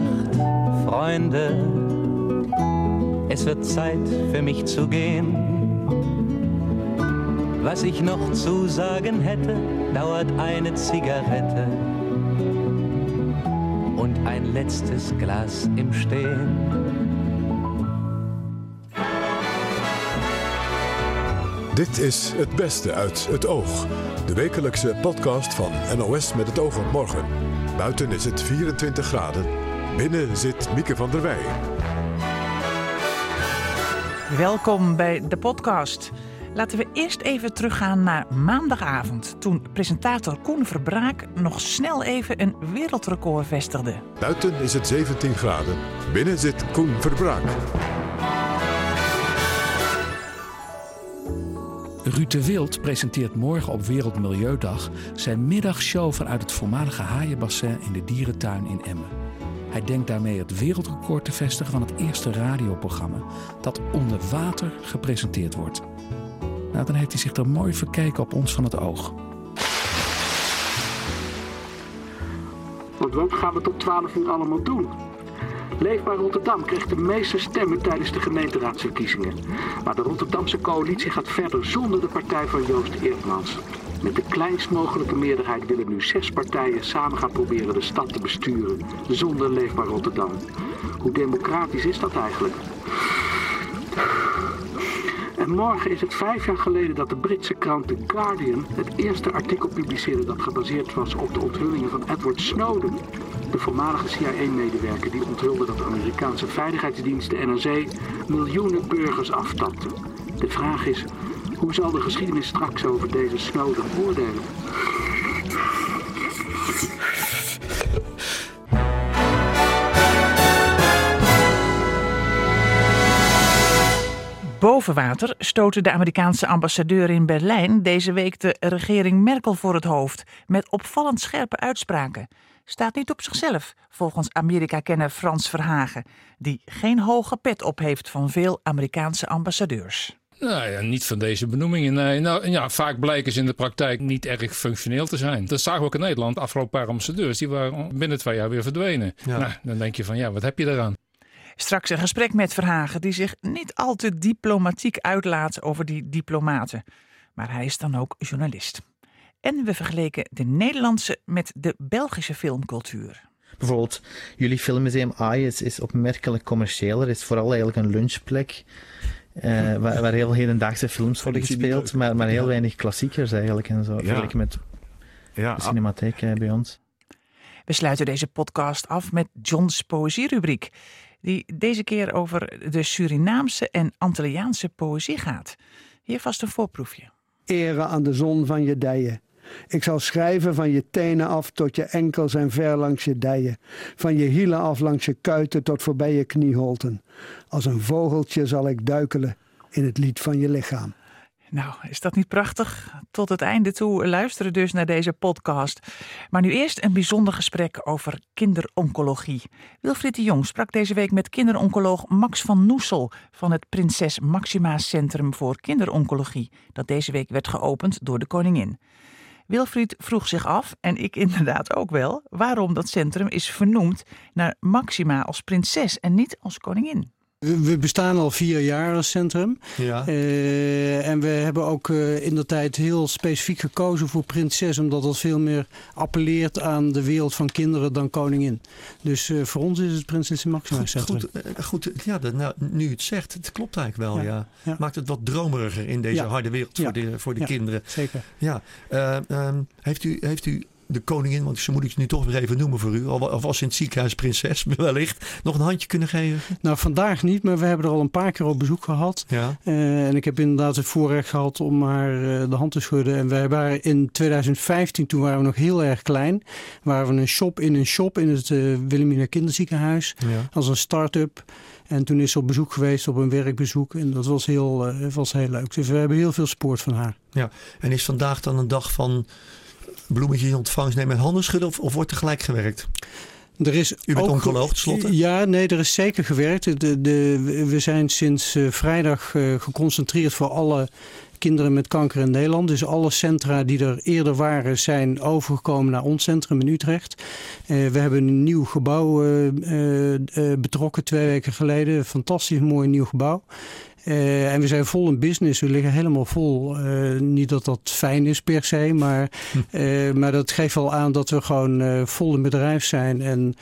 Nacht, Freunde. Es wird Zeit für mich zu gehen. Was ich noch zu sagen hätte, dauert eine Zigarette und ein letztes Glas im Stehen. Dit is Het Beste uit het Oog. De wekelijkse podcast van NOS met het oog op morgen. Buiten is het 24 graden. Binnen zit Mieke van der Wij. Welkom bij de podcast. Laten we eerst even teruggaan naar maandagavond. Toen presentator Koen Verbraak nog snel even een wereldrecord vestigde. Buiten is het 17 graden. Binnen zit Koen Verbraak. Ruud de Wild presenteert morgen op Wereldmilieudag zijn middagshow vanuit het voormalige haaienbassin in de dierentuin in Emmen. Hij denkt daarmee het wereldrecord te vestigen van het eerste radioprogramma dat onder water gepresenteerd wordt. Nou, dan heeft hij zich er mooi verkeken op ons van het oog. Want wat gaan we tot 12 uur allemaal doen? Leefbaar Rotterdam kreeg de meeste stemmen tijdens de gemeenteraadsverkiezingen. Maar de Rotterdamse coalitie gaat verder zonder de partij van Joost Eertmans. Met de kleinst mogelijke meerderheid willen nu zes partijen samen gaan proberen de stad te besturen. Zonder Leefbaar Rotterdam. Hoe democratisch is dat eigenlijk? En morgen is het vijf jaar geleden dat de Britse krant The Guardian het eerste artikel publiceerde dat gebaseerd was op de onthullingen van Edward Snowden. De voormalige CIA-medewerker die onthulde dat de Amerikaanse veiligheidsdienst de NRC miljoenen burgers aftapte. De vraag is, hoe zal de geschiedenis straks over deze Snowden oordelen? Boven water stootte de Amerikaanse ambassadeur in Berlijn deze week de regering Merkel voor het hoofd met opvallend scherpe uitspraken. Staat niet op zichzelf, volgens Amerika-kenner Frans Verhagen, die geen hoge pet op heeft van veel Amerikaanse ambassadeurs. Nou ja, niet van deze benoemingen. Nee. Nou, ja, vaak blijken ze in de praktijk niet erg functioneel te zijn. Dat zagen we ook in Nederland. De afgelopen paar ambassadeurs die waren binnen twee jaar weer verdwenen. Nou, dan denk je van ja, wat heb je eraan? Straks een gesprek met Verhagen die zich niet al te diplomatiek uitlaat over die diplomaten. Maar hij is dan ook journalist. En we vergeleken de Nederlandse met de Belgische filmcultuur. Bijvoorbeeld, jullie filmmuseum AI is, is opmerkelijk commerciëler. is vooral eigenlijk een lunchplek. Uh, waar, waar, heel hedendaagse films worden gespeeld, maar, maar heel weinig klassiekers eigenlijk en zo. Ja. Vergeleken met ja. de cinematheek uh, bij ons. We sluiten deze podcast af met John's poëzierubriek die deze keer over de Surinaamse en Antilliaanse poëzie gaat. Hier vast een voorproefje. Ere aan de zon van je dijen. Ik zal schrijven van je tenen af tot je enkels en ver langs je dijen. Van je hielen af langs je kuiten tot voorbij je knieholten. Als een vogeltje zal ik duikelen in het lied van je lichaam. Nou, is dat niet prachtig? Tot het einde toe luisteren dus naar deze podcast. Maar nu eerst een bijzonder gesprek over kinderoncologie. Wilfried de Jong sprak deze week met kinderoncoloog Max van Noesel van het Prinses Maxima Centrum voor Kinderoncologie, dat deze week werd geopend door de koningin. Wilfried vroeg zich af, en ik inderdaad ook wel, waarom dat centrum is vernoemd naar Maxima als prinses en niet als koningin. We bestaan al vier jaar als centrum. Ja. Uh, en we hebben ook uh, in de tijd heel specifiek gekozen voor prinses, omdat dat veel meer appelleert aan de wereld van kinderen dan koningin. Dus uh, voor ons is het Prinses Maxima goed, Centrum. Goed, goed ja, nou, nu het zegt, het klopt eigenlijk wel. Ja. ja. Maakt het wat dromeriger in deze harde wereld voor de, voor de kinderen. Zeker. Ja. Um, heeft, u, heeft u de koningin, want ze moet ik nu toch weer even noemen voor u, of was in het ziekenhuis prinses wellicht, nog een handje kunnen geven? Nou, vandaag niet, maar we hebben er al een paar keer op bezoek gehad. Ja. Uh, en ik heb inderdaad het voorrecht gehad om haar uh, de hand te schudden. En wij waren in 2015, toen waren we nog heel erg klein, waren we een shop in een shop in het uh, Wilhelmina Kinderziekenhuis, ja. als een start-up. En toen is ze op bezoek geweest, op een werkbezoek. En dat was heel, was heel leuk. Dus we hebben heel veel sport van haar. Ja, en is vandaag dan een dag van bloemetjes in ontvangst nemen en handen schudden of, of wordt er gelijk gewerkt? Er is U bent oncoloog tenslotte? Ja, nee, er is zeker gewerkt. De, de, we zijn sinds uh, vrijdag uh, geconcentreerd voor alle kinderen met kanker in Nederland. Dus alle centra die er eerder waren zijn overgekomen naar ons centrum in Utrecht. we hebben een nieuw gebouw betrokken twee weken geleden. Een fantastisch mooi nieuw gebouw. Uh, en we zijn vol in business. We liggen helemaal vol. Uh, niet dat dat fijn is per se, maar, uh, maar dat geeft wel aan dat we gewoon vol in bedrijf zijn. En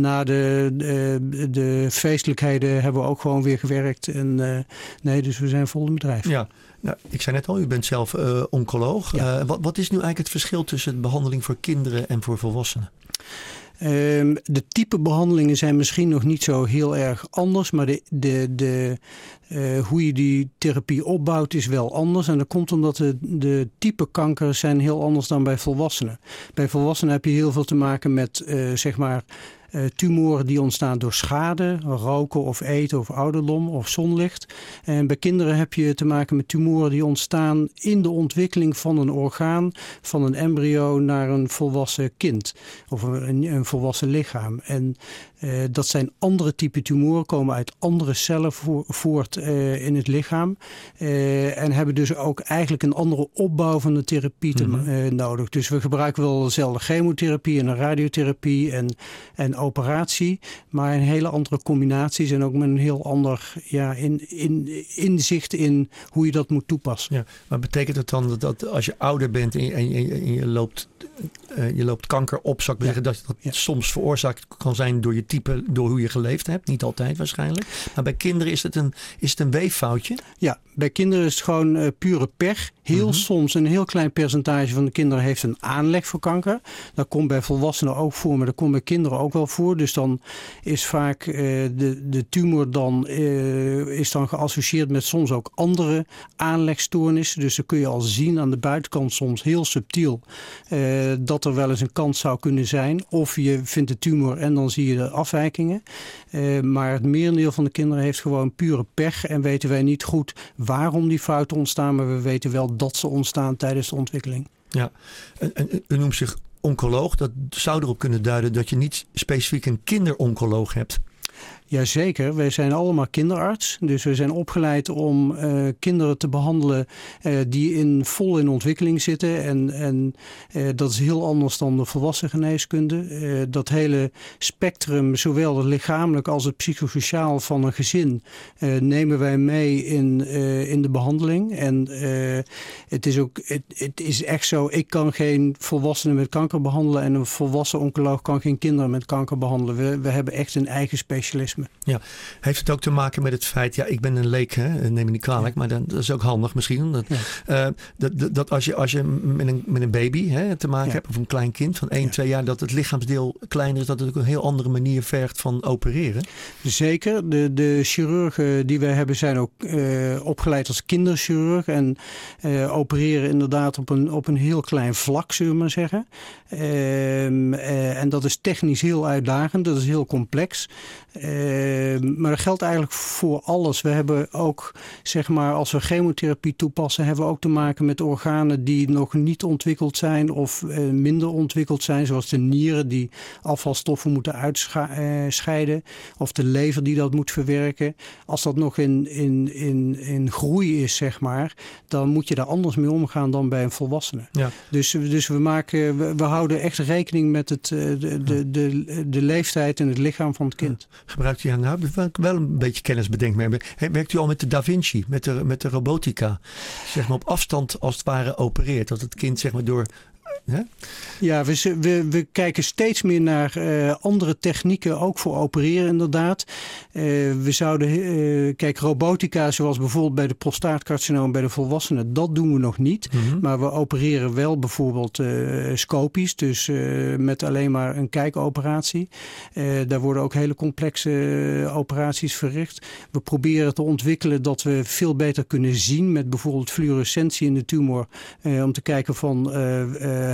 na de, de, de, feestelijkheden hebben we ook gewoon weer gewerkt. En nee, dus we zijn vol in bedrijf. Ja. Nou, ik zei net al, u bent zelf oncoloog. wat, wat is nu eigenlijk het verschil tussen behandeling voor kinderen en voor volwassenen? Um, de type behandelingen zijn misschien nog niet zo heel erg anders, maar de, de, de, uh, hoe je die therapie opbouwt is wel anders. En dat komt omdat de, de type kanker zijn heel anders dan bij volwassenen. Bij volwassenen heb je heel veel te maken met uh, zeg maar uh, tumoren die ontstaan door schade, roken of eten of ouderdom of zonlicht. En bij kinderen heb je te maken met tumoren die ontstaan in de ontwikkeling van een orgaan, van een embryo naar een volwassen kind of een, een volwassen lichaam. En uh, dat zijn andere type tumoren, komen uit andere cellen voort uh, in het lichaam. Uh, en hebben dus ook eigenlijk een andere opbouw van de therapie te, mm -hmm. nodig. Dus we gebruiken wel dezelfde chemotherapie en radiotherapie en, en operatie. Maar een hele andere combinaties en ook met een heel ander ja, in, in, inzicht in hoe je dat moet toepassen. Ja, maar betekent het dan dat, als je ouder bent en je, en je, en je loopt, je loopt kanker op, zou ik ja. zeggen, dat dat ja. soms veroorzaakt kan zijn door je type, door hoe je geleefd hebt? Niet altijd waarschijnlijk. Maar bij kinderen is het een, is het een weeffoutje? Ja, bij kinderen is het gewoon uh, pure pech. Heel mm -hmm. soms een heel klein percentage van de kinderen heeft een aanleg voor kanker. Dat komt bij volwassenen ook voor, maar dat komt bij kinderen ook wel voor. Dus dan is vaak uh, de, de tumor dan, uh, is dan geassocieerd met soms ook andere aanlegstoornissen. Dus dan kun je al zien aan de buitenkant soms heel subtiel dat er wel eens een kans zou kunnen zijn. Of je vindt de tumor en dan zie je de afwijkingen. maar het merendeel van de kinderen heeft gewoon pure pech en weten wij niet goed waarom die fouten ontstaan. Maar we weten wel dat ze ontstaan tijdens de ontwikkeling. Ja, en, en u noemt zich oncoloog. Dat zou erop kunnen duiden dat je niet specifiek een kinderoncoloog hebt. Jazeker, wij zijn allemaal kinderarts. Dus we zijn opgeleid om uh, kinderen te behandelen uh, die in, vol in ontwikkeling zitten. En, en uh, dat is heel anders dan de volwassen geneeskunde. dat hele spectrum, zowel het lichamelijk als het psychosociaal van een gezin, nemen wij mee in, in de behandeling. En het is ook, het, het is echt zo, ik kan geen volwassenen met kanker behandelen en een volwassen oncoloog kan geen kinderen met kanker behandelen. We, we hebben echt een eigen Ja, heeft het ook te maken met het feit, ja, ik ben een leek, hè, neem me niet kwalijk, ja. maar dan, dat is ook handig misschien. Dat, ja. uh, dat, dat, dat, als je, als je met, een, met een baby hè, te maken ja. hebt, of een klein kind van 1, 2 jaar, dat het lichaamsdeel kleiner is, dat het ook een heel andere manier vergt van opereren. Zeker. De, de chirurgen die wij hebben zijn ook uh, opgeleid als kinderchirurg en uh, opereren inderdaad op een, op een heel klein vlak, zullen we maar zeggen. En dat is technisch heel uitdagend, dat is heel complex. Uh, maar dat geldt eigenlijk voor alles. We hebben ook, zeg maar, als we chemotherapie toepassen, hebben we ook te maken met organen die nog niet ontwikkeld zijn of uh, minder ontwikkeld zijn, zoals de nieren die afvalstoffen moeten uitscheiden, of de lever die dat moet verwerken. Als dat nog in, in, in, in groei is, zeg maar, dan moet je daar anders mee omgaan dan bij een volwassene. Ja. Dus, dus we, maken, we, we, houden echt rekening met het, de, de, de, de leeftijd en het lichaam van het kind. Ja gebruikt u nou wel een beetje kennis bedenkt mee. Werkt u al met de Da Vinci, met de, met de robotica? Zeg maar op afstand als het ware opereert. Dat het kind zeg maar door ja, ja we, we, we, kijken steeds meer naar uh, andere technieken, ook voor opereren inderdaad. Uh, we zouden, uh, kijk, robotica zoals bijvoorbeeld bij de prostaatcarcinoom bij de volwassenen, dat doen we nog niet. Mm -hmm. Maar we opereren wel bijvoorbeeld scopisch, dus met alleen maar een kijkoperatie. daar worden ook hele complexe operaties verricht. We proberen te ontwikkelen dat we veel beter kunnen zien met bijvoorbeeld fluorescentie in de tumor. om te kijken van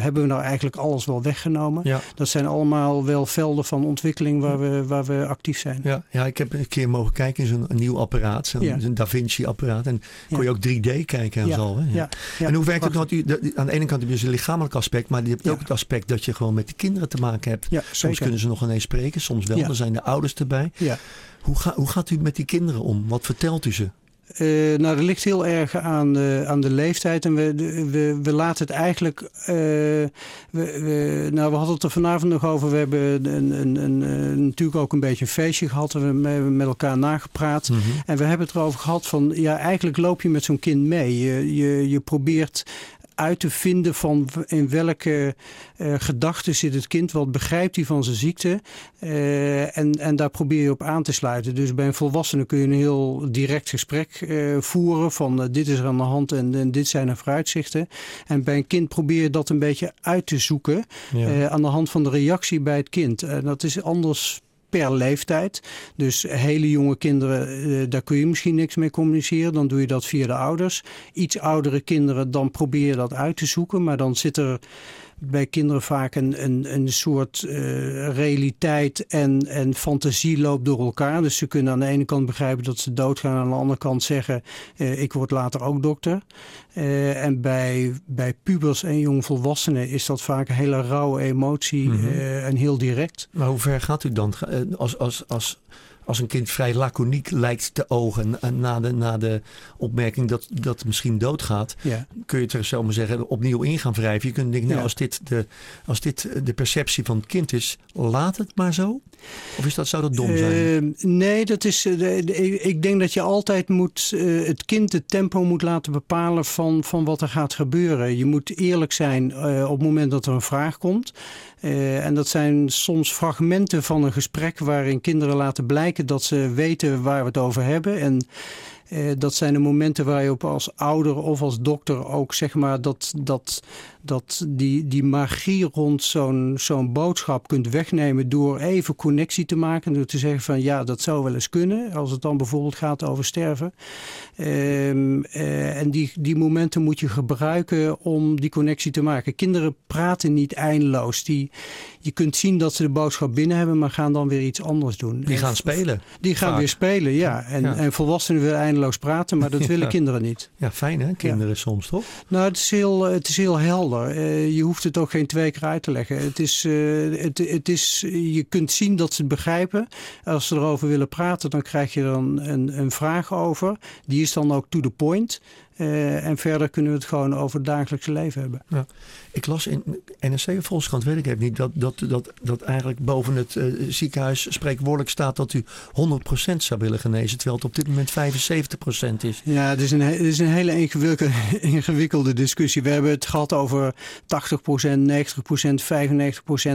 hebben we nou eigenlijk alles wel weggenomen. Ja. Dat zijn allemaal wel velden van ontwikkeling waar we, waar we actief zijn. Ja, ja, ik heb een keer mogen kijken in zo'n nieuw apparaat, zo'n ja. Da Vinci apparaat. En kon je ook 3D kijken en ja. zo. Ja. En hoe werkt het nou? Aan de ene kant heb je dus een lichamelijk aspect, maar je hebt ook het aspect dat je gewoon met de kinderen te maken hebt. Ja, soms kunnen ze nog ineens spreken, soms wel. Er zijn de ouders erbij. Ja. Hoe, ga, hoe gaat u met die kinderen om? Wat vertelt u ze? Uh, nou, dat ligt heel erg aan de, aan de leeftijd. En we, we, we laten het eigenlijk. Uh, we, we, nou, we hadden het er vanavond nog over. We hebben een, een, een, natuurlijk ook een beetje een feestje gehad. We hebben met elkaar nagepraat. Mm -hmm. En we hebben het erover gehad van. Ja, eigenlijk loop je met zo'n kind mee. Je, je, je probeert uit te vinden van in welke uh, gedachten zit het kind, wat begrijpt hij van zijn ziekte. Uh, en, en daar probeer je op aan te sluiten. Dus bij een volwassene kun je een heel direct gesprek uh, voeren van dit is er aan de hand en, en, dit zijn de vooruitzichten. En bij een kind probeer je dat een beetje uit te zoeken ja. aan de hand van de reactie bij het kind. En dat is anders per leeftijd. Dus hele jonge kinderen, uh, daar kun je misschien niks mee communiceren. Dan doe je dat via de ouders. Iets oudere kinderen, dan probeer je dat uit te zoeken. Maar dan zit er bij kinderen vaak een, een, een soort uh, realiteit en, en fantasie loopt door elkaar. Dus ze kunnen aan de ene kant begrijpen dat ze doodgaan. Aan de andere kant zeggen, uh, ik word later ook dokter. Uh, en bij, bij pubers en jongvolwassenen is dat vaak een hele rauwe emotie mm -hmm. en heel direct. Maar hoe ver gaat u dan als, als, als als een kind vrij laconiek lijkt te ogen na de, na de opmerking dat, dat misschien doodgaat, ja. kun je het er zo maar zeggen opnieuw in gaan wrijven. Je kunt denken, nou, ja. als, dit de, als dit de perceptie van het kind is, laat het maar zo. Of is dat, zou dat dom zijn? Uh, nee, dat is, uh, ik denk dat je altijd moet, uh, het kind het tempo moet laten bepalen van, van wat er gaat gebeuren. Je moet eerlijk zijn op het moment dat er een vraag komt. En dat zijn soms fragmenten van een gesprek waarin kinderen laten blijken dat ze weten waar we het over hebben. En uh, dat zijn de momenten waar je op als ouder of als dokter ook zeg maar dat, dat, dat die, die magie rond zo'n zo'n boodschap kunt wegnemen door even connectie te maken. Door te zeggen van ja, dat zou wel eens kunnen. Als het dan bijvoorbeeld gaat over sterven. Um, uh, en die, die momenten moet je gebruiken om die connectie te maken. Kinderen praten niet eindeloos. Die, je kunt zien dat ze de boodschap binnen hebben, maar gaan dan weer iets anders doen. Die gaan spelen. Die gaan Vaak. weer spelen, ja. En, Ja. en volwassenen willen eindeloos praten, maar dat willen Ja. kinderen niet. Ja, fijn hè, kinderen soms toch? Nou, het is heel, eh, het is heel helder. Eh, je hoeft het ook geen twee keer uit te leggen. Het is, eh, het, het is, je kunt zien dat ze het begrijpen. Als ze erover willen praten, dan krijg je een, een, een vraag over. Die is dan ook to the point. Eh, en verder kunnen we het gewoon over het dagelijkse leven hebben. Ja. Ik las in NRC of Volkskrant, weet ik even niet, dat, dat, dat, dat eigenlijk boven het eh, ziekenhuis spreekwoordelijk staat dat u 100% zou willen genezen, terwijl het op dit moment 75% is. Ja, het is een, he- het is een hele ingewikkelde, ingewikkelde discussie. We hebben het gehad over 80%, 90%, 95%.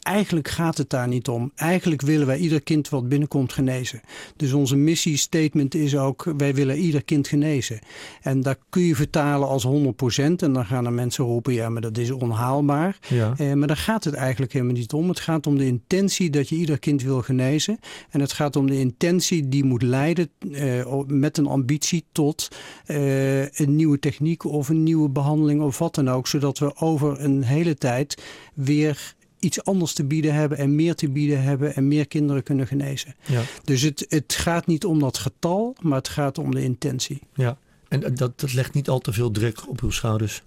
Eigenlijk gaat het daar niet om. Eigenlijk willen wij ieder kind wat binnenkomt genezen. Dus onze missiestatement is ook, wij willen ieder kind genezen. En dat kun je vertalen als 100%. En dan gaan er mensen roepen, ja, maar dat is onhaalbaar. Ja. Eh, maar daar gaat het eigenlijk helemaal niet om. Het gaat om de intentie dat je ieder kind wil genezen. En het gaat om de intentie die moet leiden eh, met een ambitie tot eh, een nieuwe techniek of een nieuwe behandeling of wat dan ook. Zodat we over een hele tijd weer iets anders te bieden hebben en meer te bieden hebben en meer kinderen kunnen genezen. Ja. Dus het, het gaat niet om dat getal, maar het gaat om de intentie. Ja. En dat, dat legt niet al te veel druk op uw schouders.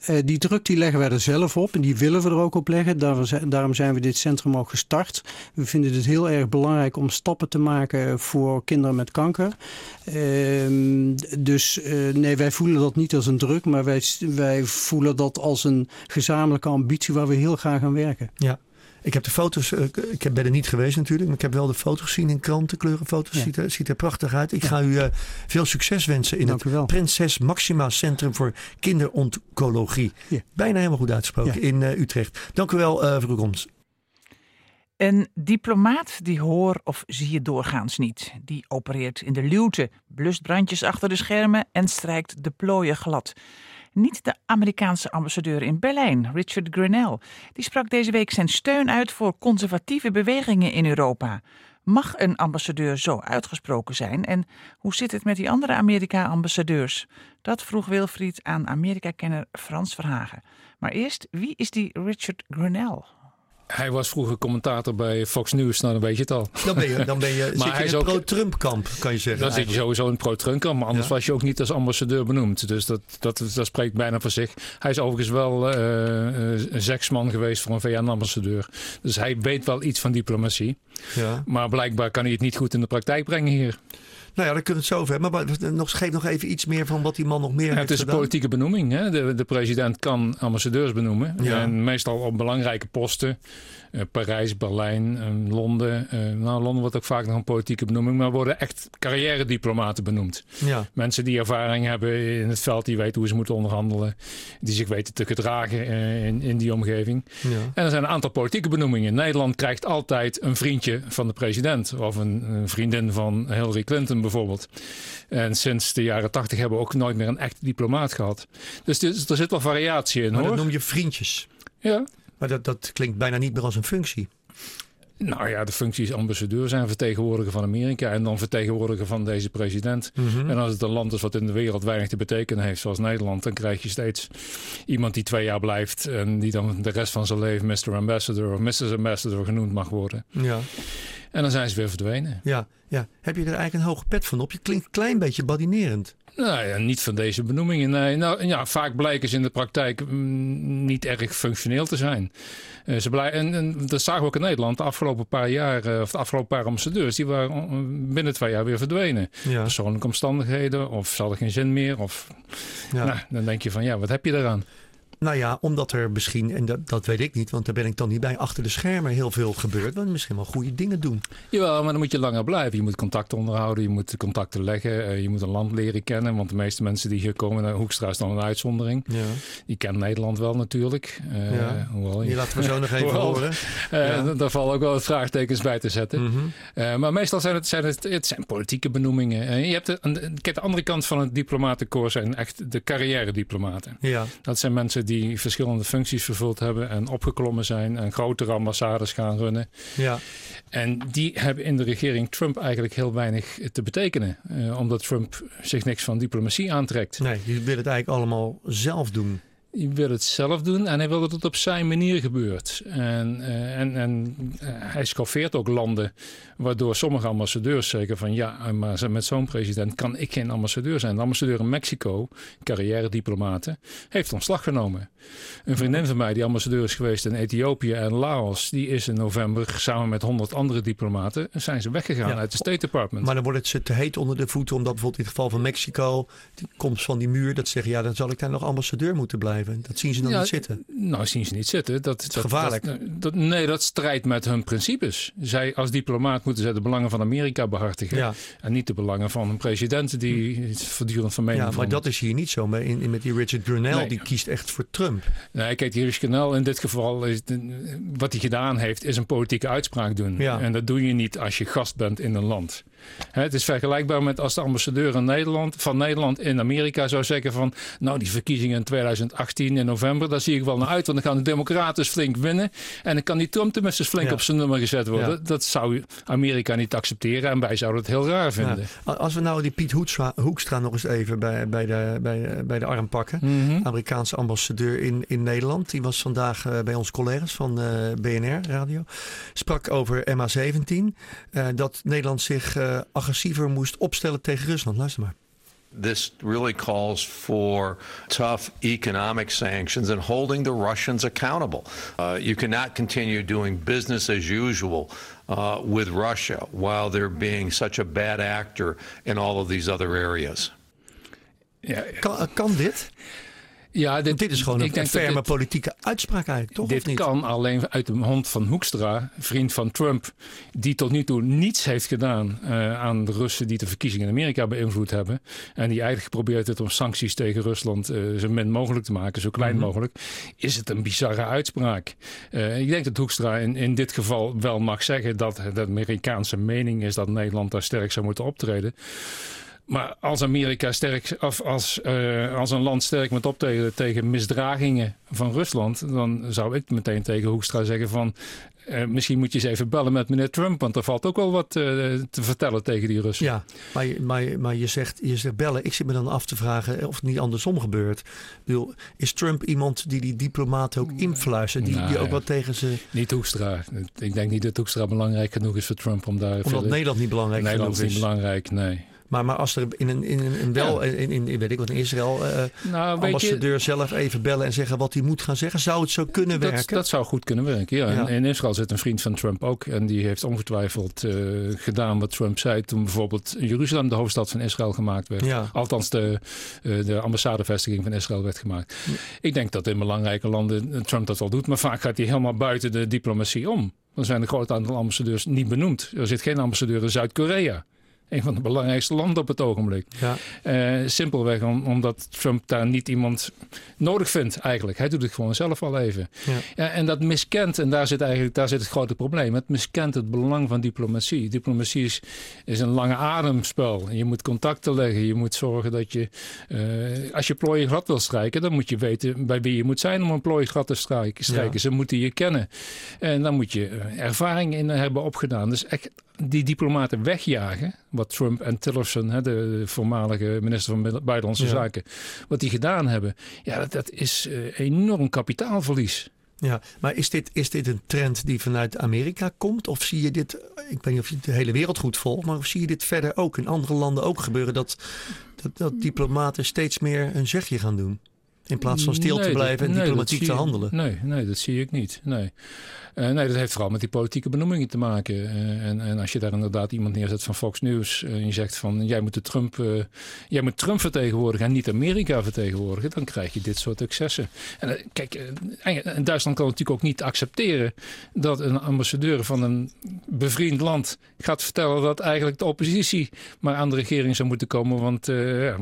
Eh, die druk die leggen wij er zelf op en die willen we er ook op leggen. Daarom zijn, daarom zijn we dit centrum ook gestart. We vinden het heel erg belangrijk om stappen te maken voor kinderen met kanker. Ehm, dus eh, nee, wij voelen dat niet als een druk, maar wij, wij voelen dat als een gezamenlijke ambitie waar we heel graag aan werken. Ja. Ik heb de foto's, eh, ik heb- ben er niet geweest natuurlijk, maar ik heb wel de foto's gezien in kranten, kleurenfoto's. Ja. Ziet, er, ziet er prachtig uit. Ik ga u eh, veel succes wensen in Dank het. Prinses Maxima Centrum voor Kinderoncologie. Ja. Bijna helemaal goed uitgesproken Ja. in eh, Utrecht. Dank u wel eh, voor uw komst. Een diplomaat die hoor of zie je doorgaans niet. Die opereert in de luwte, blust brandjes achter de schermen en strijkt de plooien glad. Niet de Amerikaanse ambassadeur in Berlijn, Richard Grenell. Die sprak deze week zijn steun uit voor conservatieve bewegingen in Europa. Mag een ambassadeur zo uitgesproken zijn? En hoe zit het met die andere Amerika-ambassadeurs? Dat vroeg Wilfried aan Amerika-kenner Frans Verhagen. Maar eerst, wie is die Richard Grenell? Hij was vroeger commentator bij Fox News, nou dan weet je het al. Dan ben je, dan ben je, zit hij je in is het ook- pro-Trump kamp, kan je zeggen. Dan zit je sowieso in het pro-Trump, maar anders Ja. was je ook niet als ambassadeur benoemd. Dus dat, dat, dat spreekt bijna voor zich. Hij is overigens wel eh, een zeksman geweest voor een VN-ambassadeur. Dus hij weet wel iets van diplomatie. Ja. Maar blijkbaar kan hij het niet goed in de praktijk brengen hier. Nou ja, daar kunnen we het zo over hebben. Maar nog, geef nog even iets meer van wat die man nog meer ja, Het is een politieke benoeming. Hè? De, de president kan ambassadeurs benoemen. En meestal op belangrijke posten. Uh, Parijs, Berlijn, uh, Londen. Uh, nou, Londen wordt ook vaak nog een politieke benoeming. Maar worden echt carrière-diplomaten benoemd. Ja. Mensen die ervaring hebben in het veld. Die weten hoe ze moeten onderhandelen. Die zich weten te gedragen in, in die omgeving. Ja. En er zijn een aantal politieke benoemingen. Nederland krijgt altijd een vriendje van de president. Of een, een vriendin van Hillary Clinton bijvoorbeeld. En sinds de jaren tachtig hebben we ook nooit meer een echt diplomaat gehad. Dus er zit wel variatie in maar hoor. dat noem je vriendjes. Ja. Maar dat, dat klinkt bijna niet meer als een functie. Nou ja, de functie is ambassadeur zijn, vertegenwoordiger van Amerika en dan vertegenwoordiger van deze president. Mhm. En als het een land is wat in de wereld weinig te betekenen heeft, zoals Nederland, dan krijg je steeds iemand die twee jaar blijft en die dan de rest van zijn leven Mr. Ambassador of Mrs. Ambassador genoemd mag worden. Ja. En dan zijn ze weer verdwenen. Ja, ja. Heb je er eigenlijk een hoge pet van op? Je klinkt een klein beetje badinerend. Nou ja, niet van deze benoemingen. Nee, nou, ja, vaak blijken ze in de praktijk mm, niet erg functioneel te zijn. Uh, ze blij en, en, dat zagen we ook in Nederland de afgelopen paar jaar, uh, of de afgelopen paar ambassadeurs, die waren binnen twee jaar weer verdwenen. Ja. Persoonlijke omstandigheden, of ze hadden geen zin meer. Of, Ja. nou, dan denk je van ja, wat heb je eraan? Nou ja, omdat er misschien, en dat, dat weet ik niet, want daar ben ik dan niet bij, achter de schermen heel veel gebeurt. Want misschien wel goede dingen doen. Jawel, maar dan moet je langer blijven. Je moet contacten onderhouden, je moet contacten leggen, uh, je moet een land leren kennen. Want de meeste mensen die hier komen naar Hoekstra is dan een uitzondering. Ja. Die kennen Nederland wel natuurlijk. Uh, Ja. hoewel, Die laten we zo nog even horen. eh, Ja. Daar vallen ook wel wat vraagtekens bij te zetten. Mhm. Eh, maar meestal zijn het, zijn het, het zijn politieke benoemingen. En je hebt de, kijk, de andere kant van het diplomatenkoor zijn echt de carrière-diplomaten. Ja. Dat zijn mensen die verschillende functies vervuld hebben en opgeklommen zijn en grotere ambassades gaan runnen. Ja. En die hebben in de regering Trump eigenlijk heel weinig te betekenen. eh, omdat Trump zich niks van diplomatie aantrekt. Nee, die wil het eigenlijk allemaal zelf doen. Hij wil het zelf doen en hij wil dat het op zijn manier gebeurt. En, eh, en, en eh, hij schoffeert ook landen, waardoor sommige ambassadeurs zeggen van ja, maar met zo'n president kan ik geen ambassadeur zijn. De ambassadeur in Mexico, carrière-diplomaten, heeft ontslag genomen. Een vriendin van mij die ambassadeur is geweest in Ethiopië en Laos, die is in november samen met honderd andere diplomaten, zijn ze weggegaan Ja. uit het State Department. Maar dan wordt het ze te heet onder de voeten, omdat bijvoorbeeld in het geval van Mexico, die komst van die muur, dat ze zeggen, ja, dan zal ik daar nog ambassadeur moeten blijven. Dat zien ze dan Ja, niet zitten. Nou, zien ze niet zitten. Dat, dat gevaarlijk. Dat, dat- nee, dat strijdt met hun principes. Zij als diplomaat moeten zij de belangen van Amerika behartigen. Ja. En niet de belangen van een president die voortdurend van mening Ja, maar dat is hier niet zo. Maar in, in- met die Richard Brunel, Nee. die kiest echt voor Trump. Nee, kijk, die Canal in dit geval, is, wat hij gedaan heeft, is een politieke uitspraak doen. Ja. En dat doe je niet als je gast bent in een land. Het is vergelijkbaar met als de ambassadeur in Nederland, van Nederland in Amerika zou zeggen van... nou, die verkiezingen in 2018 in november, daar zie ik wel naar uit. Want dan gaan de democraten flink winnen. En dan kan die Trump tenminste flink Ja. op zijn nummer gezet worden. Ja. Dat zou Amerika niet accepteren. En wij zouden het heel raar vinden. Ja. Als we nou die Piet Hoekstra, Hoekstra nog eens even bij, bij, de, bij, bij de arm pakken. Mhm. Amerikaanse ambassadeur in, in Nederland. Die was vandaag eh, bij ons collega's van eh, BNR Radio. Sprak over MH17. eh, dat Nederland zich agressiever moest opstellen tegen Rusland. Luister maar. This really calls for tough economic sanctions and holding the Russians accountable. Uh, you cannot continue doing business as usual uh, with Russia while they're being such a bad actor in all of these other areas. Ja, Kan, eh, kan dit? Ja, dit, Want dit is gewoon ik een, ferme dit- politieke uitspraak eigenlijk, toch? of Dit kan alleen uit de mond van Hoekstra, vriend van Trump, die tot nu toe niets heeft gedaan eh, aan de Russen die de verkiezingen in Amerika beïnvloed hebben. En die eigenlijk geprobeerd heeft om sancties tegen Rusland eh, zo min mogelijk te maken, zo klein Mhm. mogelijk. Is het een bizarre uitspraak? Eh, ik denk dat Hoekstra in, in dit geval wel mag zeggen dat de Amerikaanse mening is dat Nederland daar sterk zou moeten optreden. Maar als Amerika sterk, of als, eh, als een land sterk moet optreden tegen misdragingen van Rusland, dan zou ik meteen tegen Hoekstra zeggen van. eh, misschien moet je eens even bellen met meneer Trump, want er valt ook wel wat eh, te vertellen tegen die Russen. Ja, maar, je- maar, maar je, zegt, je zegt bellen. Ik zit me dan af te vragen of het niet andersom gebeurt. Ik bedoel, is Trump iemand die die diplomaten ook influistert? Die, die ook wat tegen ze... Niet Hoekstra. Ik denk niet dat Hoekstra belangrijk genoeg is voor Trump om daar. Omdat Nederland niet belangrijk Nederland is niet is. belangrijk, nee. Maar, maar als er in een, in een, wel, in, in, weet ik wat, in Israël, uh, nou, ambassadeur je, zelf even bellen en zeggen wat hij moet gaan zeggen, zou het zo kunnen dat, werken? Dat zou goed kunnen werken, ja. ja. In Israël zit een vriend van Trump ook en die heeft ongetwijfeld uh, gedaan wat Trump zei toen bijvoorbeeld Jeruzalem de hoofdstad van Israël gemaakt werd. Ja. Althans de, uh, de ambassadevestiging van Israël werd gemaakt. Ik denk dat in belangrijke landen Trump dat wel doet, maar vaak gaat hij helemaal buiten de diplomatie om. Dan zijn een groot aantal ambassadeurs niet benoemd. Er zit geen ambassadeur in Zuid-Korea een van de belangrijkste landen op het ogenblik. Ja. Uh, simpelweg omdat Trump daar niet iemand nodig vindt eigenlijk. Hij doet het gewoon zelf al even. Ja. en dat miskent, en daar zit eigenlijk daar zit het grote probleem. Het miskent het belang van diplomatie. Diplomatie is, is een lange ademspel. Je moet contacten leggen. Je moet zorgen dat je, uh, als je plooien glad wil strijken, dan moet je weten bij wie je moet zijn om een plooi glad te strijken. strijken. Ze moeten je kennen. En dan moet je eh, ervaring in hebben opgedaan. Dus echt die diplomaten wegjagen, wat Trump en Tillerson, hè, de, voormalige minister van Buitenlandse Zaken, wat die gedaan hebben, ja, dat, dat is uh, enorm kapitaalverlies. Ja, maar is dit, is dit een trend die vanuit Amerika komt? Of zie je dit, ik weet niet of je de hele wereld goed volgt, maar zie je dit verder ook in andere landen ook gebeuren? Dat, dat, dat diplomaten steeds meer een zegje gaan doen? In plaats van stil te blijven en diplomatiek te handelen? Nee, nee, dat zie ik niet. Nee. Uh, nee, dat heeft vooral met die politieke benoemingen te maken. Uh, en, en, als je daar inderdaad iemand neerzet van Fox News uh, en je zegt van jij moet, de Trump, jij moet Trump vertegenwoordigen en niet Amerika vertegenwoordigen, dan krijg je dit soort excessen. En kijk, en Duitsland kan natuurlijk ook niet accepteren dat een ambassadeur van een bevriend land gaat vertellen dat eigenlijk de oppositie maar aan de regering zou moeten komen. Want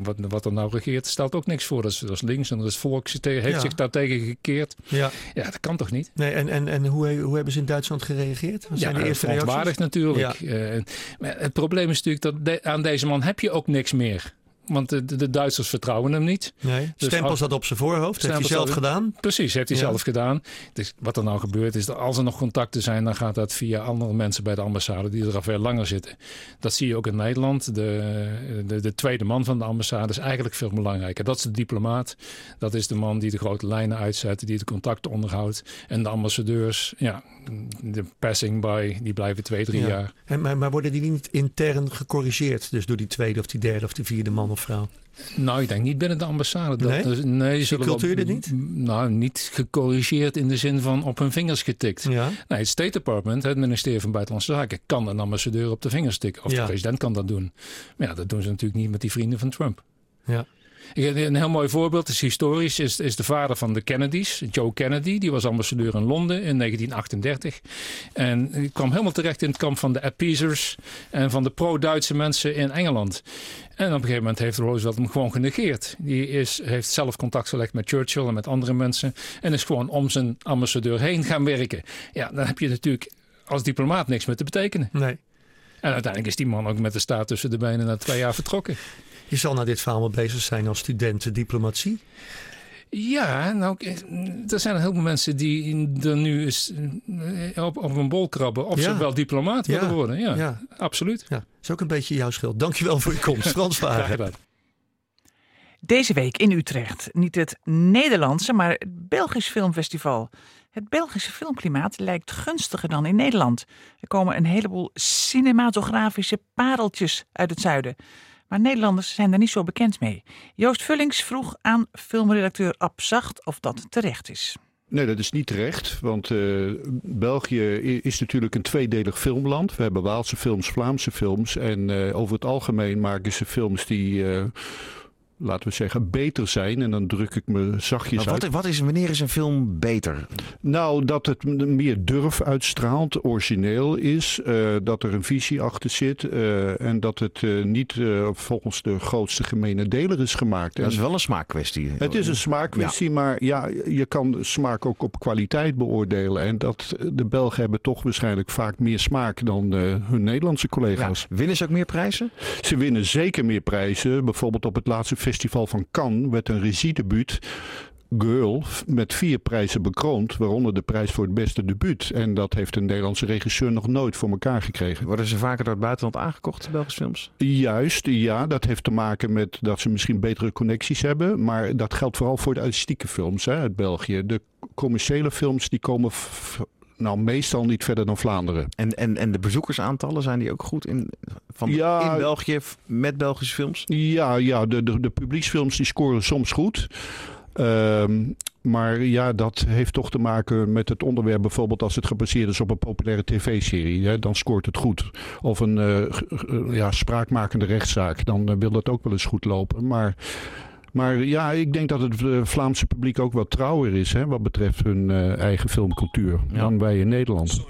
wat, wat er nou regeert stelt ook niks voor. Dat is, dat is links en er is volk heeft ja. zich daartegen gekeerd. Ja. ja, dat kan toch niet? Nee, en, en, en hoe hoe hebben ze in Duitsland gereageerd? Wat zijn ja, de eerste reacties? natuurlijk. Ja. Uh, het probleem is natuurlijk dat aan deze man heb je ook niks meer. Want de, de, Duitsers vertrouwen hem niet. Nee, dus stempel zat op zijn voorhoofd. Heeft hij zelf gedaan? Precies, heeft hij zelf gedaan. Dus wat er nou gebeurt is dat als er nog contacten zijn... dan gaat dat via andere mensen bij de ambassade die er al veel langer zitten. Dat zie je ook in Nederland. De, de, de, tweede man van de ambassade is eigenlijk veel belangrijker. Dat is de diplomaat. Dat is de man die de grote lijnen uitzet, die de contacten onderhoudt. En de ambassadeurs, ja, de passing by, die blijven twee, drie jaar. En, maar, maar worden die niet intern gecorrigeerd? Dus door die tweede of die derde of die vierde man of vrouw? Nou, ik denk niet binnen de ambassade. Dat, nee? Dus, nee zullen cultuur dit niet? Nou, niet gecorrigeerd in de zin van op hun vingers getikt. Ja. Nee, het State Department, het ministerie van Buitenlandse Zaken, kan een ambassadeur op de vingers tikken. Of de president kan dat doen. Maar ja, dat doen ze natuurlijk niet met die vrienden van Trump. Ja. Een heel mooi voorbeeld is historisch, is, is de vader van de Kennedys, Joe Kennedy. Die was ambassadeur in Londen in 1938. En die kwam helemaal terecht in het kamp van de appeasers en van de pro-Duitse mensen in Engeland. En op een gegeven moment heeft Roosevelt hem gewoon genegeerd. Die is, heeft zelf contact gelegd met Churchill en met andere mensen. En is gewoon om zijn ambassadeur heen gaan werken. Ja, dan heb je natuurlijk als diplomaat niks meer te betekenen. Nee. En uiteindelijk is die man ook met de staat tussen de benen na twee jaar vertrokken. Je zal naar dit verhaal wel bezig zijn als student diplomatie. Ja, nou, er zijn een heleboel mensen die er nu eens eh, op, op een bol krabben of ze wel diplomaat willen worden. Ja, ja, absoluut. Ja, is ook een beetje jouw schuld. Dankjewel voor je komst, Frans Vagen. Deze week in Utrecht niet het Nederlandse, maar het Belgisch Filmfestival. Het Belgische filmklimaat lijkt gunstiger dan in Nederland. Er komen een heleboel cinematografische pareltjes uit het zuiden. Maar Nederlanders zijn daar niet zo bekend mee. Joost Vullings vroeg aan filmredacteur Ab Zacht of dat terecht is. Nee, dat is niet terecht. Want uh, België is natuurlijk een tweedelig filmland. We hebben Waalse films, Vlaamse films. En uh, over het algemeen maken ze films die. Uh, laten we zeggen, beter zijn. En dan druk ik me zachtjes wat, uit. Wat is, wanneer is een film beter? Nou, dat het meer durf uitstraalt, origineel is. Uh, dat er een visie achter zit. Uh, en dat het uh, niet volgens de grootste gemene deler is gemaakt. Dat is wel een smaakkwestie. Het is een smaakkwestie, ja. maar ja, je kan smaak ook op kwaliteit beoordelen. En dat, de Belgen hebben toch waarschijnlijk vaak meer smaak dan hun Nederlandse collega's. Ja. Winnen ze ook meer prijzen? Ze winnen zeker meer prijzen. Bijvoorbeeld op het laatste Festival van Cannes werd een regiedebuut Girl met vier prijzen bekroond, waaronder de prijs voor het beste debuut. En dat heeft een Nederlandse regisseur nog nooit voor elkaar gekregen. Worden ze vaker door het buitenland aangekocht, Belgische films? Juist, ja. Dat heeft te maken met dat ze misschien betere connecties hebben. Maar dat geldt vooral voor de artistieke films hè, uit België. De commerciële films die komen Nou, meestal niet verder dan Vlaanderen. En, en, en de bezoekersaantallen, zijn die ook goed in, van, Ja. in België met Belgische films? Ja, ja de, de, de publieksfilms die scoren soms goed. Ehm, maar ja, dat heeft toch te maken met het onderwerp. Bijvoorbeeld als het gebaseerd is op een populaire tv-serie. Dan scoort het goed. Of een eh, ja, spraakmakende rechtszaak. Dan eh, wil dat ook wel eens goed lopen. Maar, maar ja, ik denk dat het eh, Vlaamse publiek ook wat trouwer is. Hè, wat betreft hun eh, eigen filmcultuur. Dan wij in Nederland.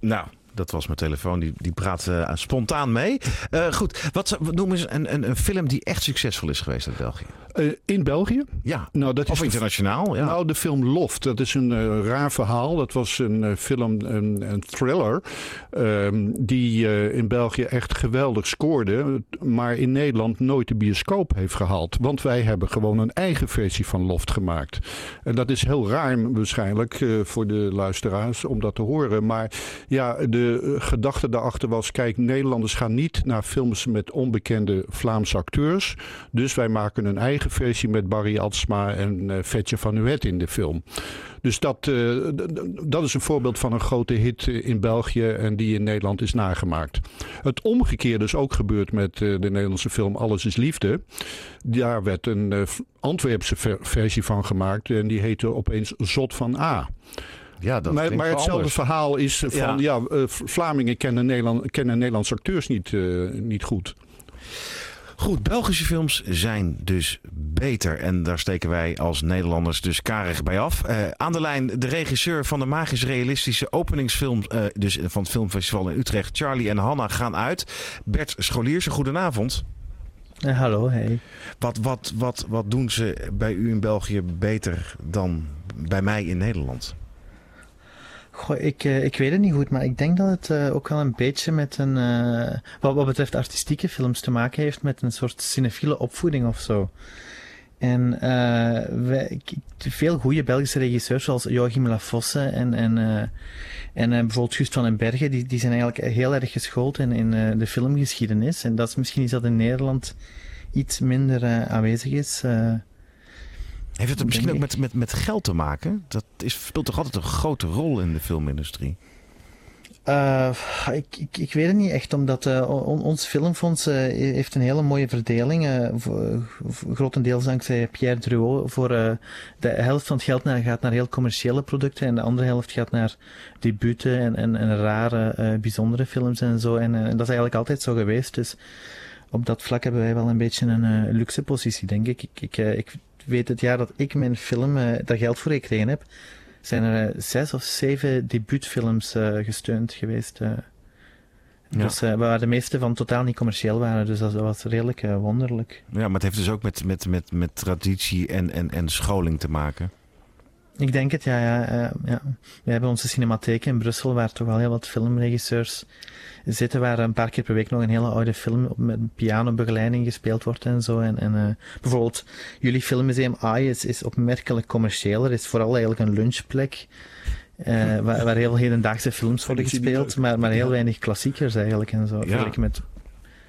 Nou, dat was mijn telefoon. Die, die praat eh, spontaan mee. Eh, goed, wat, zou- noem eens een, een, een film die echt succesvol is geweest in België. Eh, in België? Ja. Nou, dat Of is internationaal, ja. Nou, de film Loft, dat is een raar verhaal. Dat was een film, een, een thriller, ehm, die in België echt geweldig scoorde, maar in Nederland nooit de bioscoop heeft gehaald. Want wij hebben gewoon een eigen versie van Loft gemaakt. En dat is heel raar waarschijnlijk voor de luisteraars om dat te horen. Maar ja, de eh, gedachte daarachter was, kijk, Nederlanders gaan niet naar films met onbekende Vlaamse acteurs. Dus wij maken een eigen versie met Barry Atsma en eh Vetje van Nuet in de film. Dus dat, eh, dat is een voorbeeld van een grote hit in België en die in Nederland is nagemaakt. Het omgekeerde is ook gebeurd met de Nederlandse film Alles is Liefde. Daar werd een Antwerpse ver- versie van gemaakt en die heette opeens Zot van A. Ja, dat maar, hetzelfde anders. verhaal is van ja. eh, Vlamingen kennen, Nederland, kennen Nederlandse acteurs niet, eh, niet goed. Goed, Belgische films zijn dus beter. En daar steken wij als Nederlanders dus karig bij af. Eh, aan de lijn de regisseur van de magisch realistische openingsfilm... eh, dus van het filmfestival in Utrecht. Charlie en Hanna gaan uit. Bert Scholiersen, goedenavond. Eh, hallo, hey. Wat, wat, wat, wat doen ze bij u in België beter dan bij mij in Nederland? Ik, eh, ik weet het niet goed, maar ik denk dat het eh, ook wel een beetje met een. eh, wat, wat betreft artistieke films te maken heeft met een soort cinefiele opvoeding of zo. En veel goede Belgische regisseurs zoals Joachim Lafosse en, en, en bijvoorbeeld Gust van den Bergen, die, die zijn eigenlijk heel erg geschoold in, in de filmgeschiedenis. En dat is misschien iets dat in Nederland iets minder aanwezig is. Heeft het misschien ook met, met, met geld te maken? Dat is, speelt toch altijd een grote rol in de filmindustrie? Eh, ik, ik, ik weet het niet echt, omdat eh, on- ons filmfonds eh, heeft een hele mooie verdeling. voor, grotendeels dankzij Pierre Druot. Voor de helft van het geld naar, gaat naar heel commerciële producten en de andere helft gaat naar debuten en, en, en rare, bijzondere films en zo. En, dat is eigenlijk altijd zo geweest. Dus op dat vlak hebben wij wel een beetje een luxe positie, denk ik. Ik, ik, ik weet het jaar dat ik mijn film eh, daar geld voor gekregen heb, zijn er eh, zes of zeven debuutfilms eh, gesteund geweest. Ja. Dus, waar de meeste van totaal niet commercieel waren, dus dat was redelijk wonderlijk. Ja, maar het heeft dus ook met, met, met, met traditie en, en, en scholing te maken. Ik denk het, ja, ja, ja. We hebben onze cinematheek in Brussel, waar toch wel heel wat filmregisseurs zitten, waar een paar keer per week nog een hele oude film op- met pianobegeleiding gespeeld wordt en zo. En, en eh, bijvoorbeeld, jullie filmmuseum AI is, is opmerkelijk commerciieler, is vooral eigenlijk een lunchplek. eh, waar, waar heel hedendaagse films worden gespeeld, maar, maar heel Ja. weinig klassiekers eigenlijk en zo. Vergeleken met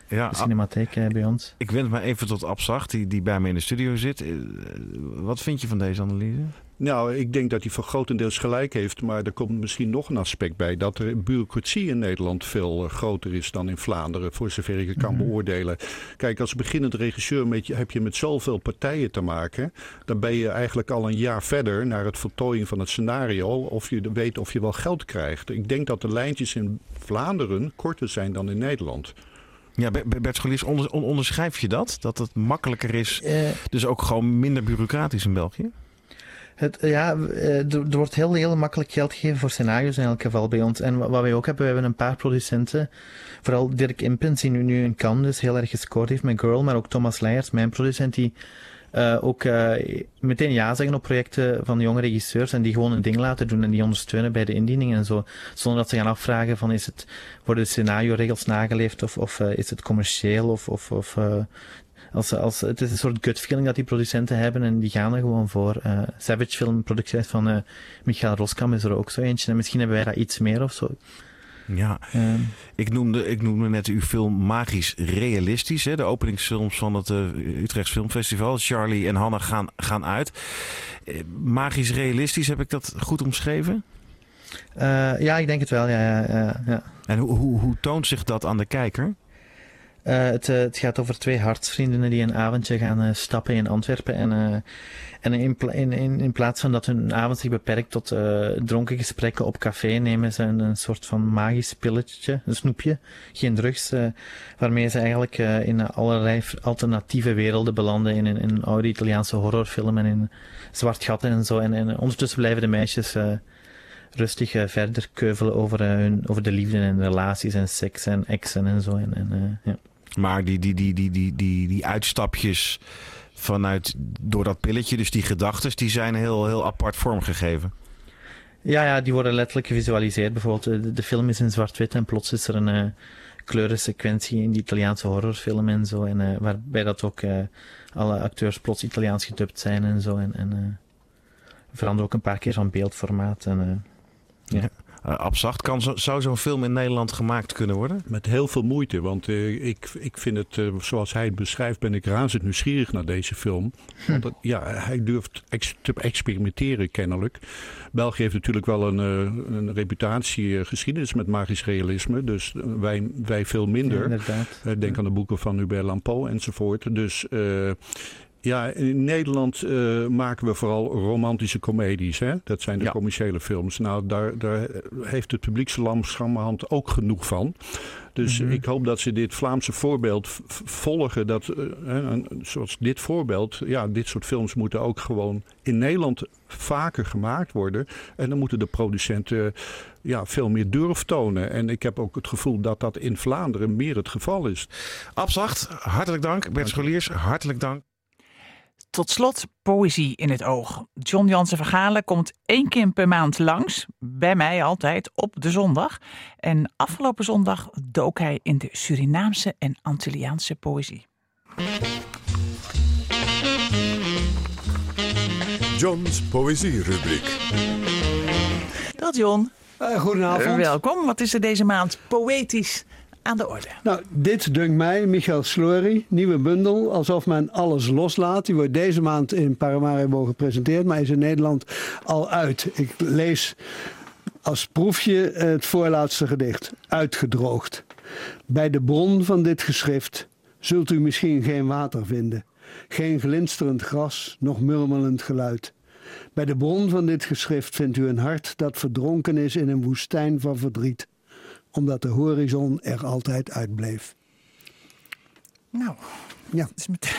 Ja, de cinematheek eh, bij ons. Ik wend me even tot Abzacht, die, die bij me in de studio zit. Eh, Wat vind je van deze analyse? Nou, ik denk dat hij voor grotendeels gelijk heeft. Maar er komt misschien nog een aspect bij. Dat er bureaucratie in Nederland veel eh, groter is dan in Vlaanderen. Voor zover ik het kan Mhm. beoordelen. Kijk, als beginnend regisseur met je, heb je met zoveel partijen te maken. Dan ben je eigenlijk al een jaar verder naar het voltooien van het scenario. Of je weet of je wel geld krijgt. Ik denk dat de lijntjes in Vlaanderen korter zijn dan in Nederland. Ja, Be- Be- Bert Scholiers, on- onderschrijf je dat? Dat het makkelijker is, Eh, dus ook gewoon minder bureaucratisch in België? Het, ja, eh, er, wordt heel, heel makkelijk geld gegeven voor scenario's in elk geval bij ons. En wa- wat wij ook hebben, we hebben een paar producenten. Vooral Dirk Impens, die nu, nu in Cannes dus heel erg gescoord heeft met Girl. Maar ook Thomas Leijers, mijn producent, die eh, ook eh, meteen ja zeggen op projecten van jonge regisseurs. En die gewoon een ding laten doen en die ondersteunen bij de indiening en zo. Zonder dat ze gaan afvragen van is het, worden de scenario-regels nageleefd of, of eh, is het commercieel of... of, of als, als, het is een soort gut feeling dat die producenten hebben en die gaan er gewoon voor. Savage Film, productie van eh Michael Roskam is er ook zo eentje. En misschien hebben wij dat iets meer of zo. Ja, Ehm. ik, noemde, ik noemde net uw film magisch realistisch. Hè? De openingsfilms van het uh, Utrechts Filmfestival. Charlie en Hanna gaan, gaan uit. Uh, magisch realistisch, heb ik dat goed omschreven? ja, ik denk het wel. Ja, ja, ja. En hoe, hoe, hoe toont zich dat aan de kijker? Uh, het, uh, het, gaat over twee hartsvrienden die een avondje gaan uh, stappen in Antwerpen. En, en in, in, in, plaats van dat hun avond zich beperkt tot dronken gesprekken op café, nemen ze een, soort van magisch pilletje, een snoepje, geen drugs, waarmee ze eigenlijk in allerlei alternatieve werelden belanden. In, in, oude Italiaanse horrorfilm en in zwart gatten en zo. En, en ondertussen blijven de meisjes rustig verder keuvelen over, hun, over de liefde en relaties en seks en exen en zo. En, en, ja. Maar die, die, die, die, die, die, die uitstapjes vanuit door dat pilletje, dus die gedachten, die zijn heel, heel apart vormgegeven. Ja, ja, die worden letterlijk gevisualiseerd. Bijvoorbeeld, de, de film is in zwart-wit en plots is er een uh, kleurensequentie in die Italiaanse horrorfilm en zo. En uh, waarbij dat ook alle acteurs plots Italiaans gedubt zijn en zo. En, en veranderen ook een paar keer van beeldformaat. En, Abzacht, kan zo, zou zo'n film in Nederland gemaakt kunnen worden? Met heel veel moeite, want uh, ik, ik vind het, uh, zoals hij het beschrijft, ben ik razend nieuwsgierig naar deze film. Hm. Want ja, hij durft ex te experimenteren kennelijk. België heeft natuurlijk wel een, een reputatie, geschiedenis met magisch realisme, dus wij, wij veel minder. Ja, denk aan de boeken van Hubert Lampeau enzovoort. Dus ja, in Nederland uh, maken we vooral romantische comedies. Hè? Dat zijn de ja. commerciële films. Nou, daar, daar heeft het publiekse langzamerhand ook genoeg van. Dus mm -hmm. ik hoop dat ze dit Vlaamse voorbeeld volgen. Dat, uh, zoals dit voorbeeld, ja, dit soort films moeten ook gewoon in Nederland vaker gemaakt worden. En dan moeten de producenten ja, veel meer durf tonen. En ik heb ook het gevoel dat dat in Vlaanderen meer het geval is. Abzacht, hartelijk dank. Bert Scholiers, hartelijk dank. Tot slot poëzie in het oog. John Jansen Vergalen komt één keer per maand langs, bij mij altijd, op de zondag. En afgelopen zondag dook hij in de Surinaamse en Antilliaanse poëzie. John's Poëzierubriek. Dag John. Uh, goedenavond. welkom. Wat is er deze maand poëtisch aan de orde. Nou, dit dunkt mij, Michael Slory, nieuwe bundel, alsof men alles loslaat. Die wordt deze maand in Paramaribo gepresenteerd, maar is in Nederland al uit. Ik lees als proefje het voorlaatste gedicht, uitgedroogd. Bij de bron van dit geschrift zult u misschien geen water vinden, geen glinsterend gras, nog murmelend geluid. Bij de bron van dit geschrift vindt u een hart dat verdronken is in een woestijn van verdriet omdat de horizon er altijd uitbleef. Nou, ja. Het is met,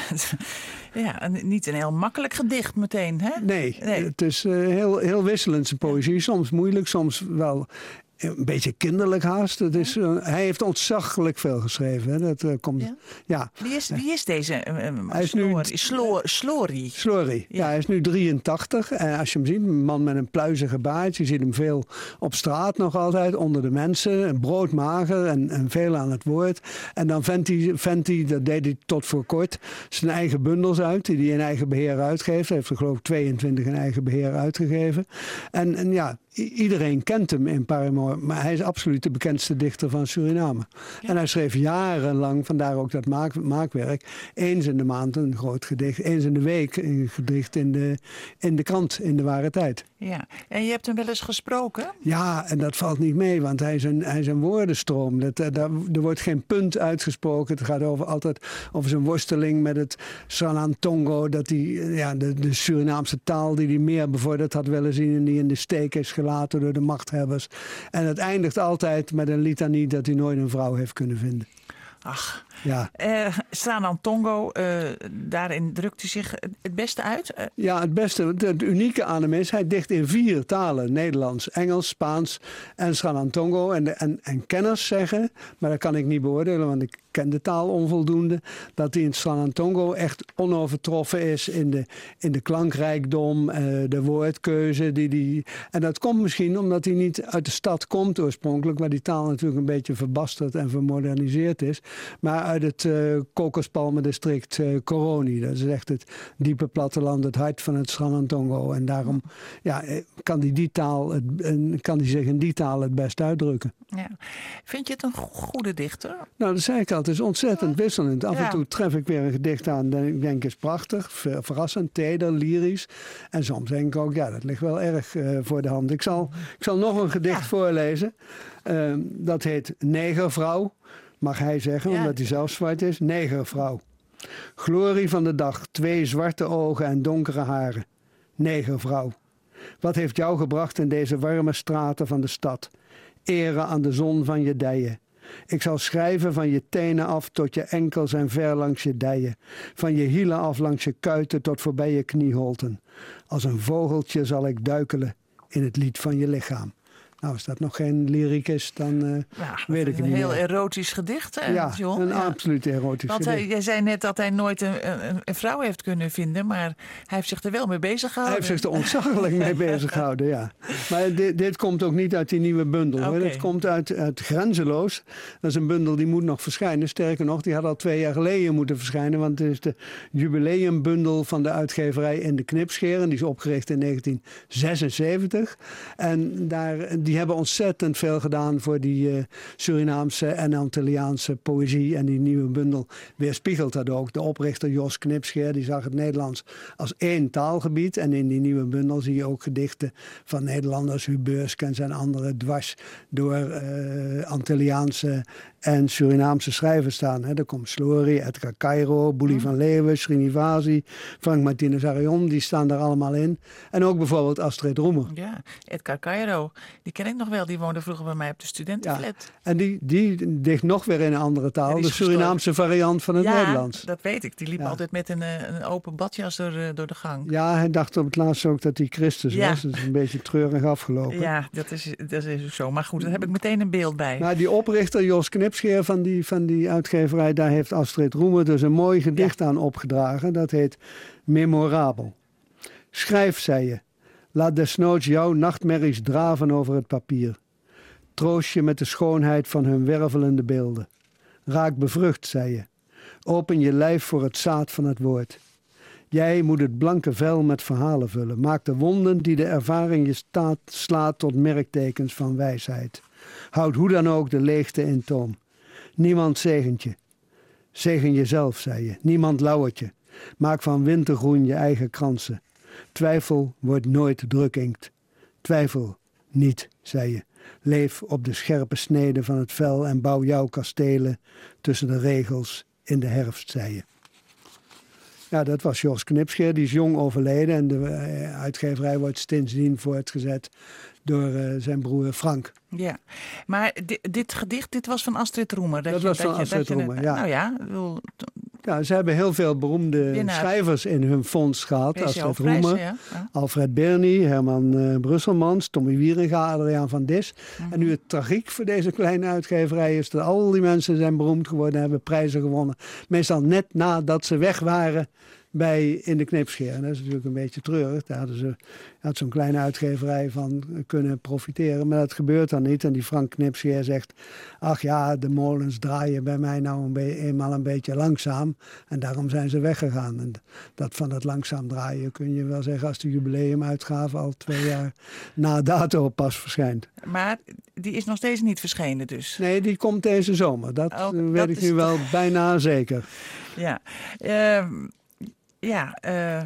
ja, niet een heel makkelijk gedicht meteen, hè? Nee, het is uh, heel, heel wisselend zijn poëzie. Soms moeilijk, soms wel een beetje kinderlijk haast. Het is, uh, hij heeft ontzaglijk veel geschreven. Hè. Dat, uh, komt, ja? ja? Wie, is, wie is deze? Uh, hij is nu Slory. Slory. Ja. ja. hij is nu 83. En als je hem ziet, een man met een pluizige baard. Je ziet hem veel op straat nog altijd, onder de mensen. Broodmager en, en veel aan het woord. En dan hij, vindt hij, dat deed hij tot voor kort, zijn eigen bundels uit. Die hij in eigen beheer uitgeeft. Hij heeft er geloof ik 22 in eigen beheer uitgegeven. En, en ja, iedereen kent hem in Paramore, maar hij is absoluut de bekendste dichter van Suriname. En hij schreef jarenlang, vandaar ook dat maak, maakwerk, eens in de maand een groot gedicht, eens in de week een gedicht in de, in de krant, in de ware tijd. Ja, en je hebt hem wel eens gesproken? Ja, en dat valt niet mee, want hij is een, hij is een woordenstroom. Dat, dat, er wordt geen punt uitgesproken. Het gaat over, altijd over zijn worsteling met het Tongo, dat die, ja, de, de Surinaamse taal die hij meer bevorderd had willen zien en die in de steek is gelaten door de machthebbers. En het eindigt altijd met een litanie dat hij nooit een vrouw heeft kunnen vinden. Ach, ja. Uh, Staan Tongo, uh, daarin drukt u zich het beste uit? Uh. Ja, het beste. Het unieke aan hem is, hij dicht in vier talen. Nederlands, Engels, Spaans en Sran Tongo. En, en, en kenners zeggen, maar dat kan ik niet beoordelen, want ik ken de taal onvoldoende, dat hij in Sran Tongo echt onovertroffen is in de, in de klankrijkdom, de woordkeuze. Die die, en dat komt misschien omdat hij niet uit de stad komt oorspronkelijk, waar die taal natuurlijk een beetje verbasterd en vermoderniseerd is. Maar uit het uh, kokospalmendistrict uh, Coroni. Dat is echt het diepe platteland, het hart van het Sranantongo. En daarom ja, kan, die die taal het, kan die zich in die taal het best uitdrukken. Ja. Vind je het een goede dichter? Nou, dat zei ik al. Het is ontzettend wisselend. Af en toe tref ik weer een gedicht aan dat ik denk is prachtig, verrassend, teder, lyrisch. En soms denk ik ook, ja, dat ligt wel erg uh, voor de hand. Ik zal, ik zal nog een gedicht voorlezen. Uh, dat heet Negervrouw. Mag hij zeggen, omdat hij zelf zwart is. Negervrouw. Glorie van de dag, twee zwarte ogen en donkere haren. Negervrouw. Wat heeft jou gebracht in deze warme straten van de stad? Ere aan de zon van je dijen. Ik zal schrijven van je tenen af tot je enkels en ver langs je dijen. Van je hielen af langs je kuiten tot voorbij je knieholten. Als een vogeltje zal ik duikelen in het lied van je lichaam. Nou, als dat nog geen lyriek is, dan uh, ja, weet ik het niet Een heel erotisch gedicht, hè, ja, John? een absoluut erotisch Want gedicht. Want jij zei net dat hij nooit een, een, een, vrouw heeft kunnen vinden, maar hij heeft zich er wel mee bezig gehouden. Hij heeft zich er ontzaglijk mee bezig gehouden, ja. Maar dit, dit, komt ook niet uit die nieuwe bundel. Okay. Hoor. Dit komt uit, uit Grenzeloos. Dat is een bundel die moet nog verschijnen. Sterker nog, die had al twee jaar geleden moeten verschijnen, want het is de jubileumbundel van de uitgeverij In de Knipscheren. Die is opgericht in 1976. En daar die hebben ontzettend veel gedaan voor die uh, Surinaamse en Antilliaanse poëzie. En die nieuwe bundel weerspiegelt dat ook. De oprichter Jos Knipscheer die zag het Nederlands als één taalgebied. En in die nieuwe bundel zie je ook gedichten van Nederlanders, Hubeurskens en andere dwars door uh, Antilliaanse en Surinaamse schrijvers staan. Hè. Er komt Slory, Edgar Cairo, Boelie mm. van Leeuwen, Srinivasi, Frank Martinez Arion, die staan daar allemaal in. En ook bijvoorbeeld Astrid Roemer. Ja, Edgar Cairo, die ken ik nog wel, die woonde vroeger bij mij op de studentenflat. Ja. En die, die dicht nog weer in een andere taal, de Surinaamse variant van het ja, Nederlands. dat weet ik. Die liep altijd met een, een open badjas door, door de gang. Ja, hij dacht op het laatst ook dat hij Christus was. Dat is een beetje treurig afgelopen. Ja, dat is, dat is zo. Maar goed, daar heb ik meteen een beeld bij. Maar die oprichter Jos Knip Knipscheer van die, van die uitgeverij, daar heeft Astrid Roemer dus een mooi gedicht ja. aan opgedragen. Dat heet Memorabel. Schrijf, zei je. Laat desnoods jouw nachtmerries draven over het papier. Troost je met de schoonheid van hun wervelende beelden. Raak bevrucht, zei je. Open je lijf voor het zaad van het woord. Jij moet het blanke vel met verhalen vullen. Maak de wonden die de ervaring je staat, slaat tot merktekens van wijsheid. Houd hoe dan ook de leegte in toom. Niemand zegent je. Zegen jezelf, zei je. Niemand lauwert je. Maak van wintergroen je eigen kransen. Twijfel wordt nooit drukinkt. Twijfel niet, zei je. Leef op de scherpe sneden van het vel en bouw jouw kastelen tussen de regels in de herfst, zei je. Ja, dat was Jos Knipscheer. Die is jong overleden en de uitgeverij wordt sindsdien voortgezet door uh, zijn broer Frank. Ja, maar dit, dit, gedicht, dit was van Astrid Roemer. Dat, dat was van Astrid Roemer, ja. Nou ja, ja, ze hebben heel veel beroemde schrijvers in hun fonds gehad. Astrid Roemer, ja. Ja. Alfred Bernie, Herman uh, Brusselmans, Tommy Wieringa, Adriaan van Dis. Mm -hmm. En nu het tragiek voor deze kleine uitgeverij is dat al die mensen zijn beroemd geworden, hebben prijzen gewonnen. Meestal net nadat ze weg waren bij in de knipscheer. En dat is natuurlijk een beetje treurig. Daar hadden ze had zo'n kleine uitgeverij van kunnen profiteren. Maar dat gebeurt dan niet. En die Frank Knipscheer zegt... ach ja, de molens draaien bij mij nou een eenmaal een beetje langzaam. En daarom zijn ze weggegaan. En dat van het langzaam draaien kun je wel zeggen... als de jubileumuitgave al twee jaar na dato pas verschijnt. Maar die is nog steeds niet verschenen dus? Nee, die komt deze zomer. Dat oh, weet dat ik nu wel bijna zeker. Ja, uh, ja, uh,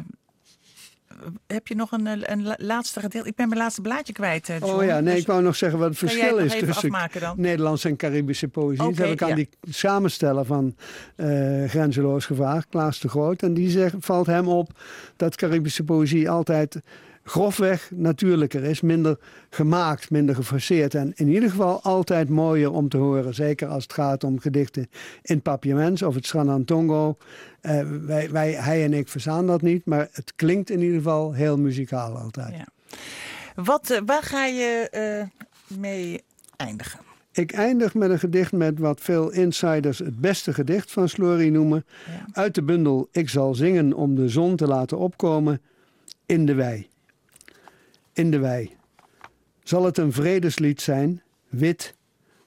heb je nog een, een laatste gedeelte? Ik ben mijn laatste blaadje kwijt, uh, Oh ja, nee, dus ik wou nog zeggen wat het verschil is tussen? Nederlandse en Caribische poëzie. Okay, dat heb ik aan ja. die samensteller van uh, Grenzeloos gevraagd, Klaas de Groot. En die zegt, valt hem op dat Caribische poëzie altijd grofweg natuurlijker is, minder gemaakt, minder geforceerd en in ieder geval altijd mooier om te horen. Zeker als het gaat om gedichten in papiaments of het Sranantongo. Uh, wij, wij, hij en ik verstaan dat niet, maar het klinkt in ieder geval heel muzikaal altijd. Ja. Wat, uh, waar ga je uh, mee eindigen? Ik eindig met een gedicht met wat veel insiders het beste gedicht van Slory noemen. Ja. Uit de bundel Ik zal zingen om de zon te laten opkomen in de wei in de wei. Zal het een vredeslied zijn, wit,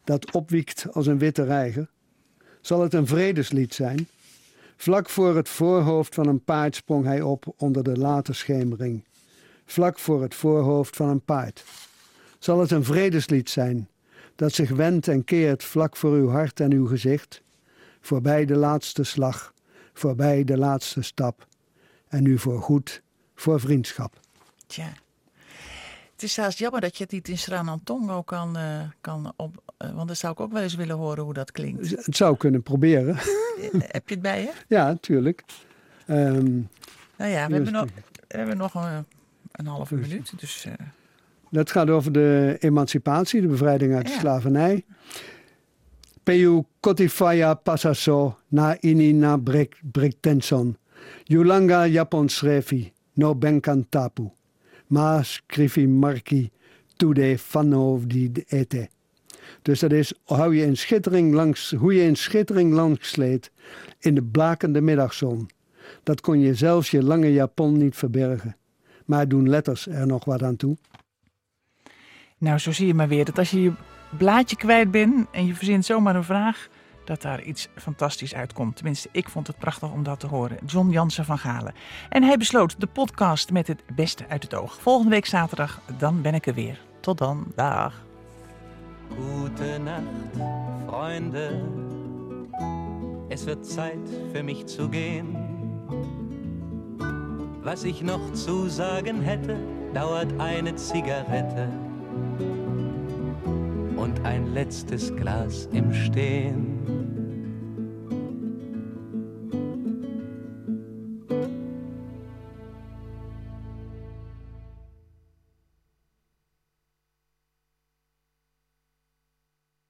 dat opwiekt als een witte reiger? Zal het een vredeslied zijn? Vlak voor het voorhoofd van een paard sprong hij op onder de late schemering. Vlak voor het voorhoofd van een paard. Zal het een vredeslied zijn, dat zich wendt en keert vlak voor uw hart en uw gezicht? Voorbij de laatste slag, voorbij de laatste stap. En nu voor goed, voor vriendschap. Tja. Het is zelfs jammer dat je het niet in Sranantongo kan, uh, kan op... Uh, want dan zou ik ook wel eens willen horen hoe dat klinkt. Het zou kunnen proberen. Heb je het bij je? Ja, natuurlijk. Um, nou ja, we hebben nog, we hebben nog een, een halve minuut. Dus, uh... Dat gaat over de emancipatie, de bevrijding uit de slavernij. Peu kotifaya pasaso na ini na brek, brektenson. Yulanga Japon srefi no benkan tapu. Ma scrivi marki tude fanno di ete. Dus dat is hoe je in schittering langs, hoe je in schittering langs sleet in de blakende middagzon. Dat kon je zelfs je lange japon niet verbergen. Maar doen letters er nog wat aan toe? Nou, zo zie je maar weer dat als je je blaadje kwijt bent en je verzint zomaar een vraag, dat daar iets fantastisch uitkomt. Tenminste, ik vond het prachtig om dat te horen. John Jansen van Galen. En hij besloot de podcast met het beste uit het oog. Volgende week zaterdag, dan ben ik er weer. Tot dan, dag. Gute Nacht, Freunde. Es wird Zeit für mich zu gehen. Was ich noch zu sagen hätte, dauert eine Zigarette und ein letztes Glas im Stehen.